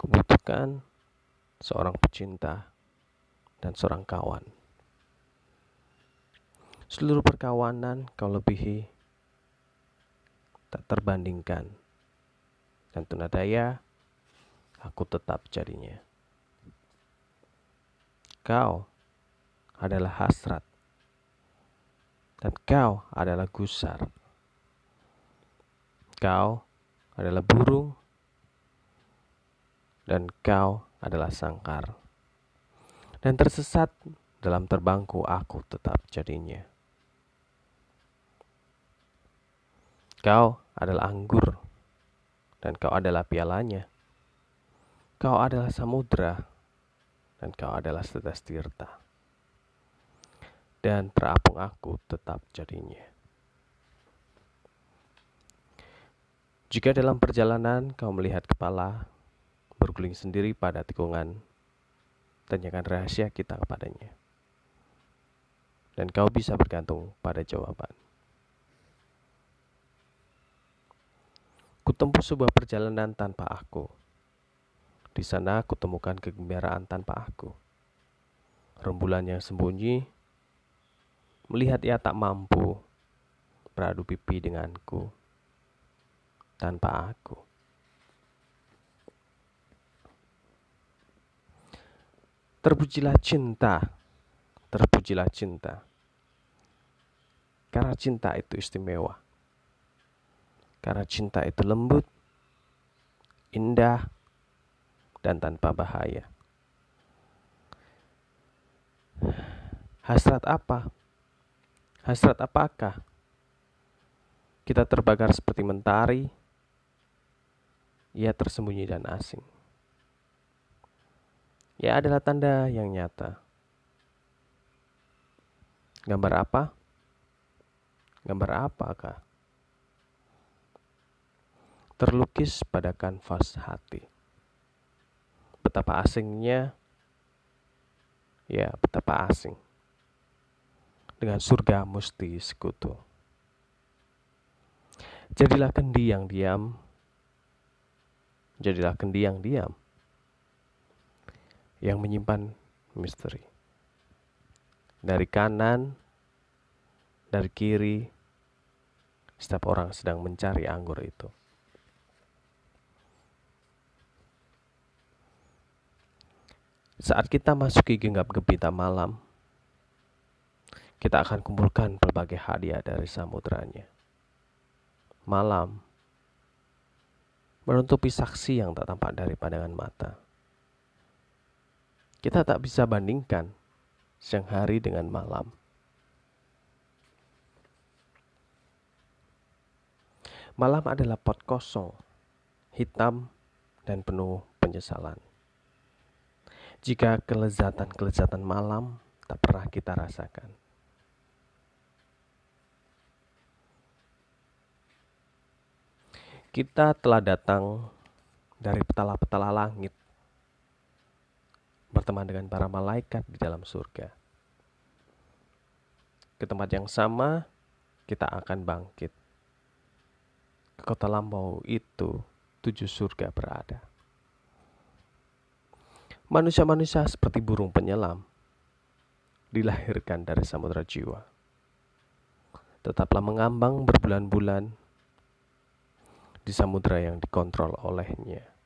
Kubutuhkan seorang pecinta dan seorang kawan. Seluruh perkawanan kau lebihi tak terbandingkan. Dan tunadaya, aku tetap jadinya. Kau adalah hasrat, dan kau adalah gusar. Kau adalah burung, dan kau adalah sangkar. Dan tersesat dalam terbangku aku tetap jadinya. Kau adalah anggur, dan kau adalah pialanya. Kau adalah samudra, dan kau adalah setetes tirta. Dan terapung aku tetap jadinya. Jika dalam perjalanan kau melihat kepala berguling sendiri pada tikungan, tanyakan rahasia kita kepadanya. Dan kau bisa bergantung pada jawaban. Kutempuh sebuah perjalanan tanpa aku. Di sana aku temukan kegembiraan tanpa aku. Rembulan yang sembunyi, melihat ia tak mampu beradu pipi denganku tanpa aku. Terpujilah cinta, terpujilah cinta. Karena cinta itu istimewa. Karena cinta itu lembut, indah, dan tanpa bahaya. Hasrat apa? Hasrat apakah? Kita terbakar seperti mentari, ia tersembunyi dan asing. Ia adalah tanda yang nyata. Gambar apa? Gambar apakah? terlukis pada kanvas hati. Betapa asingnya, ya betapa asing. Dengan surga musti sekutu. Jadilah kendi yang diam, jadilah kendi yang diam, yang menyimpan misteri. Dari kanan, dari kiri, setiap orang sedang mencari anggur itu. Saat kita masuki genggam gempita malam, kita akan kumpulkan berbagai hadiah dari samudranya. Malam menutupi saksi yang tak tampak dari pandangan mata. Kita tak bisa bandingkan siang hari dengan malam. Malam adalah pot kosong, hitam, dan penuh penyesalan jika kelezatan-kelezatan malam tak pernah kita rasakan. Kita telah datang dari petala-petala langit, berteman dengan para malaikat di dalam surga. Ke tempat yang sama, kita akan bangkit. Ke kota lampau itu, tujuh surga berada. Manusia-manusia seperti burung penyelam dilahirkan dari samudera jiwa. Tetaplah mengambang berbulan-bulan di samudera yang dikontrol olehnya.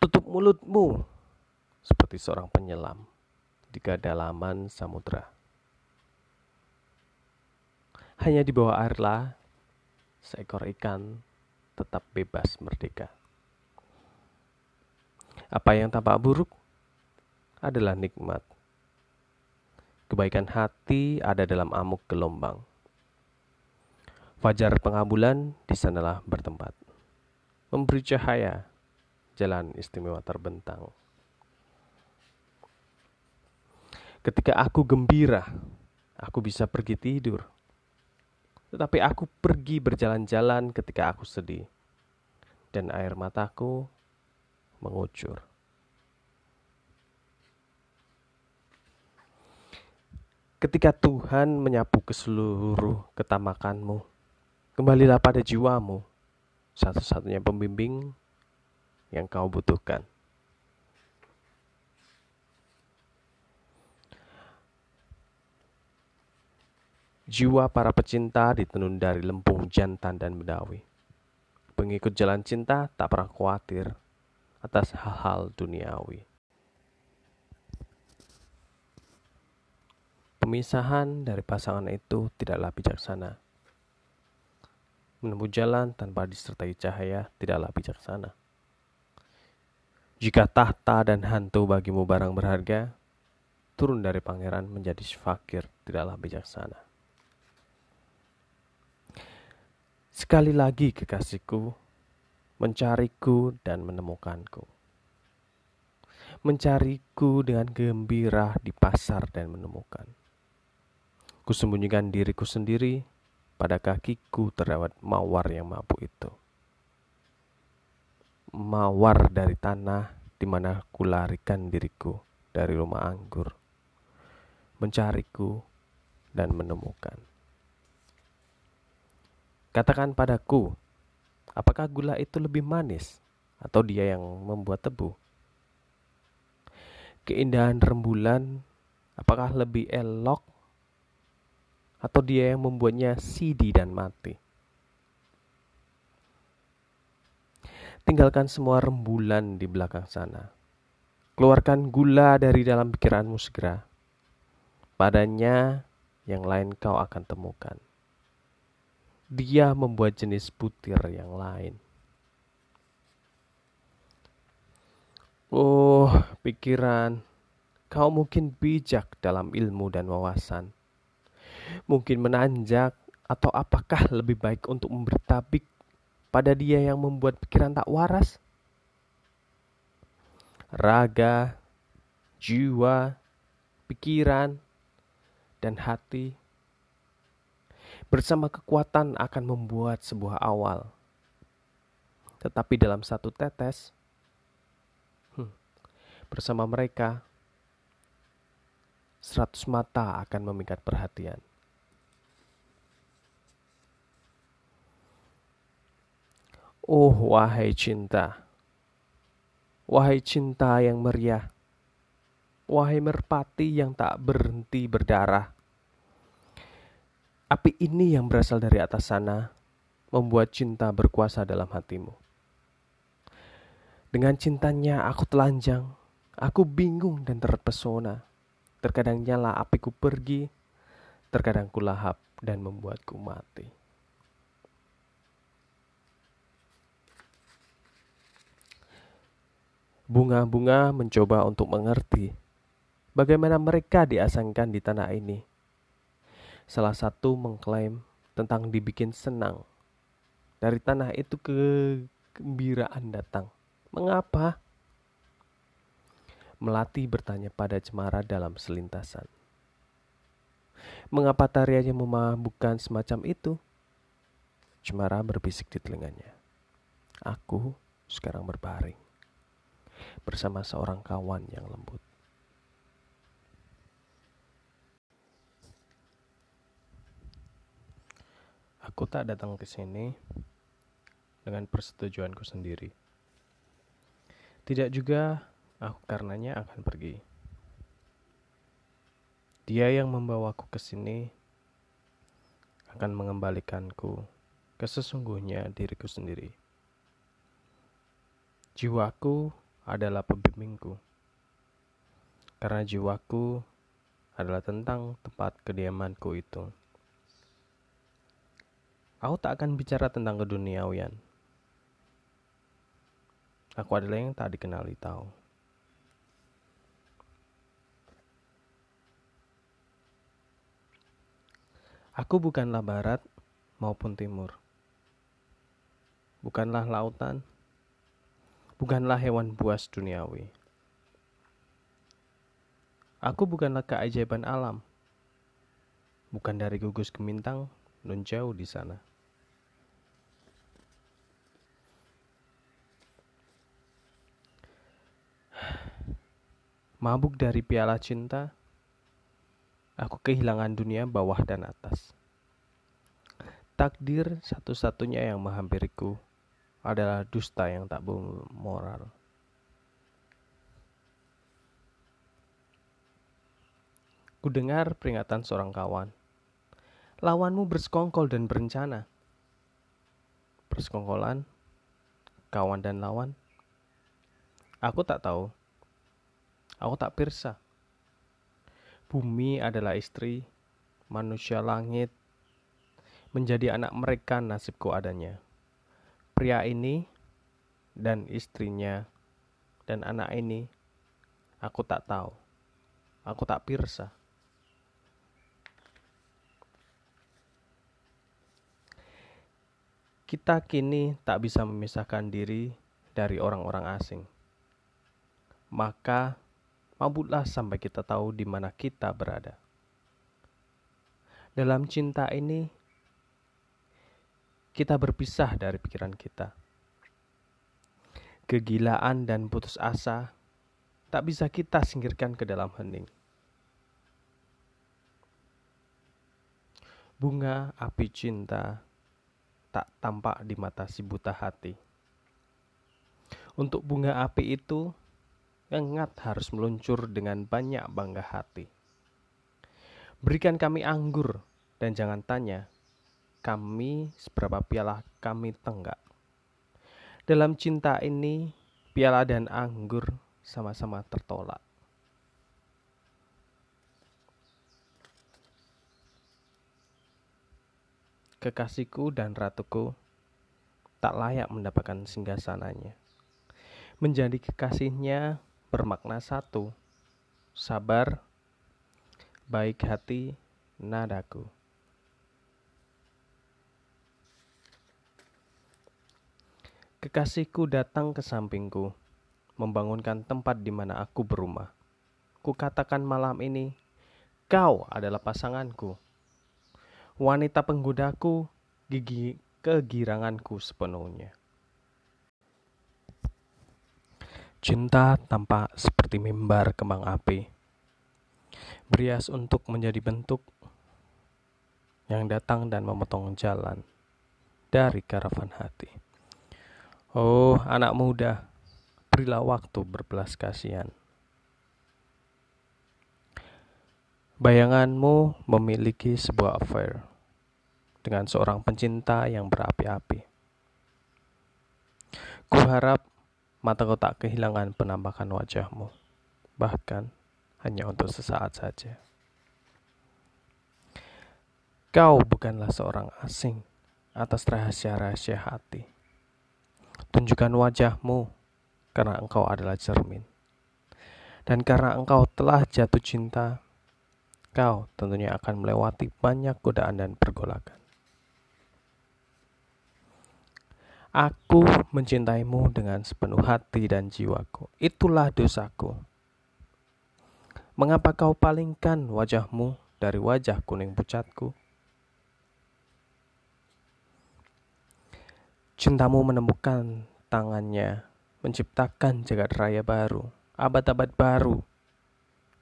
Tutup mulutmu seperti seorang penyelam di kedalaman samudera. Hanya di bawah airlah seekor ikan tetap bebas merdeka. Apa yang tampak buruk adalah nikmat. Kebaikan hati ada dalam amuk gelombang. Fajar pengabulan di sanalah bertempat. Memberi cahaya jalan istimewa terbentang. Ketika aku gembira, aku bisa pergi tidur. Tetapi aku pergi berjalan-jalan ketika aku sedih. Dan air mataku mengucur. Ketika Tuhan menyapu ke seluruh ketamakanmu, kembalilah pada jiwamu, satu-satunya pembimbing yang kau butuhkan. Jiwa para pecinta ditenun dari lempung jantan dan bedawi. Pengikut jalan cinta tak pernah khawatir atas hal-hal duniawi. Pemisahan dari pasangan itu tidaklah bijaksana. Menempuh jalan tanpa disertai cahaya tidaklah bijaksana. Jika tahta dan hantu bagimu barang berharga, turun dari pangeran menjadi fakir tidaklah bijaksana. Sekali lagi kekasihku, mencariku dan menemukanku. Mencariku dengan gembira di pasar dan menemukan. Kusembunyikan diriku sendiri pada kakiku terdapat mawar yang mabuk itu. Mawar dari tanah di mana kularikan diriku dari rumah anggur. Mencariku dan menemukan. Katakan padaku, apakah gula itu lebih manis atau dia yang membuat tebu? Keindahan rembulan, apakah lebih elok atau dia yang membuatnya sidi dan mati? Tinggalkan semua rembulan di belakang sana. Keluarkan gula dari dalam pikiranmu segera. Padanya yang lain kau akan temukan dia membuat jenis butir yang lain. Oh, pikiran, kau mungkin bijak dalam ilmu dan wawasan. Mungkin menanjak, atau apakah lebih baik untuk memberi tabik pada dia yang membuat pikiran tak waras? Raga, jiwa, pikiran, dan hati bersama kekuatan akan membuat sebuah awal. Tetapi dalam satu tetes, hmm, bersama mereka, seratus mata akan memikat perhatian. Oh, wahai cinta, wahai cinta yang meriah, wahai merpati yang tak berhenti berdarah Api ini yang berasal dari atas sana membuat cinta berkuasa dalam hatimu. Dengan cintanya aku telanjang, aku bingung dan terpesona. Terkadang nyala apiku pergi, terkadang ku lahap dan membuatku mati. Bunga-bunga mencoba untuk mengerti bagaimana mereka diasangkan di tanah ini Salah satu mengklaim tentang dibikin senang. Dari tanah itu kegembiraan datang. Mengapa? Melati bertanya pada Cemara dalam selintasan. Mengapa tariannya memabukkan semacam itu? Cemara berbisik di telinganya. Aku sekarang berbaring bersama seorang kawan yang lembut. Aku tak datang ke sini dengan persetujuanku sendiri. Tidak juga aku karenanya akan pergi. Dia yang membawaku ke sini akan mengembalikanku ke sesungguhnya diriku sendiri. Jiwaku adalah pembimbingku. Karena jiwaku adalah tentang tempat kediamanku itu. Aku tak akan bicara tentang keduniawian. Aku adalah yang tak dikenali tahu. Aku bukanlah barat maupun timur. Bukanlah lautan. Bukanlah hewan buas duniawi. Aku bukanlah keajaiban alam. Bukan dari gugus gemintang nun jauh di sana. Mabuk dari piala cinta, aku kehilangan dunia bawah dan atas. Takdir satu-satunya yang menghampiriku adalah dusta yang tak bermoral. Kudengar peringatan seorang kawan. Lawanmu bersekongkol dan berencana. Persekongkolan, kawan dan lawan. Aku tak tahu. Aku tak pirsa. Bumi adalah istri, manusia langit, menjadi anak mereka nasibku adanya. Pria ini dan istrinya dan anak ini, aku tak tahu. Aku tak pirsa. Kita kini tak bisa memisahkan diri dari orang-orang asing. Maka, mabutlah sampai kita tahu di mana kita berada. Dalam cinta ini, kita berpisah dari pikiran kita. Kegilaan dan putus asa tak bisa kita singkirkan ke dalam hening. Bunga api cinta tak tampak di mata si buta hati. Untuk bunga api itu, Engat harus meluncur dengan banyak bangga hati. Berikan kami anggur dan jangan tanya kami seberapa piala kami tenggak. Dalam cinta ini, piala dan anggur sama-sama tertolak. kekasihku dan ratuku tak layak mendapatkan singgasananya. Menjadi kekasihnya bermakna satu, sabar, baik hati, nadaku. Kekasihku datang ke sampingku, membangunkan tempat di mana aku berumah. Kukatakan malam ini, kau adalah pasanganku wanita penggodaku, gigi kegiranganku sepenuhnya. Cinta tampak seperti mimbar kembang api, berias untuk menjadi bentuk yang datang dan memotong jalan dari karavan hati. Oh, anak muda, berilah waktu berbelas kasihan. Bayanganmu memiliki sebuah affair dengan seorang pencinta yang berapi-api. Kuharap mataku tak kehilangan penampakan wajahmu, bahkan hanya untuk sesaat saja. Kau bukanlah seorang asing atas rahasia-rahasia hati. Tunjukkan wajahmu karena engkau adalah cermin. Dan karena engkau telah jatuh cinta, kau tentunya akan melewati banyak godaan dan pergolakan. Aku mencintaimu dengan sepenuh hati dan jiwaku. Itulah dosaku. Mengapa kau palingkan wajahmu dari wajah kuning pucatku? Cintamu menemukan tangannya, menciptakan jagat raya baru, abad-abad baru,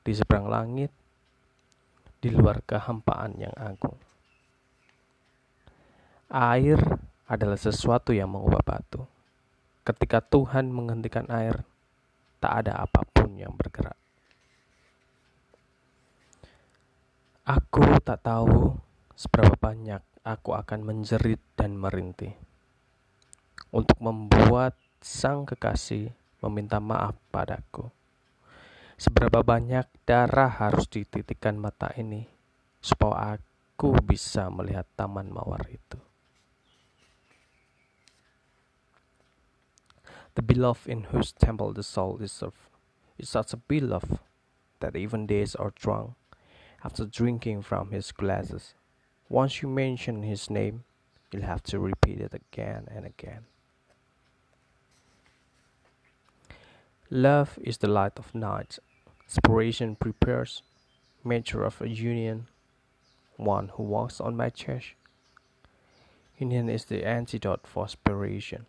di seberang langit, di luar kehampaan yang agung. Air adalah sesuatu yang mengubah batu. Ketika Tuhan menghentikan air, tak ada apa pun yang bergerak. Aku tak tahu seberapa banyak aku akan menjerit dan merintih untuk membuat sang kekasih meminta maaf padaku. Seberapa banyak darah harus dititikkan mata ini supaya aku bisa melihat taman mawar itu. The beloved in whose temple the soul is of is such a beloved that even days are drunk after drinking from his glasses. Once you mention his name, you'll have to repeat it again and again. Love is the light of night Inspiration prepares, measure of a union, one who walks on my chest. Union is the antidote for aspiration.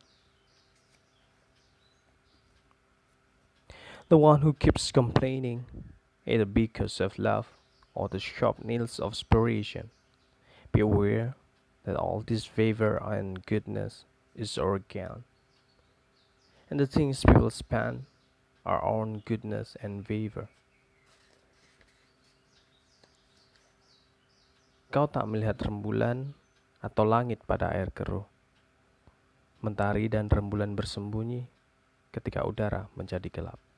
The one who keeps complaining, either because of love or the sharp nails of aspiration, be aware that all this favor and goodness is organ, and the things people spend our own goodness and favor. Kau tak melihat rembulan atau langit pada air keruh. Mentari dan rembulan bersembunyi ketika udara menjadi gelap.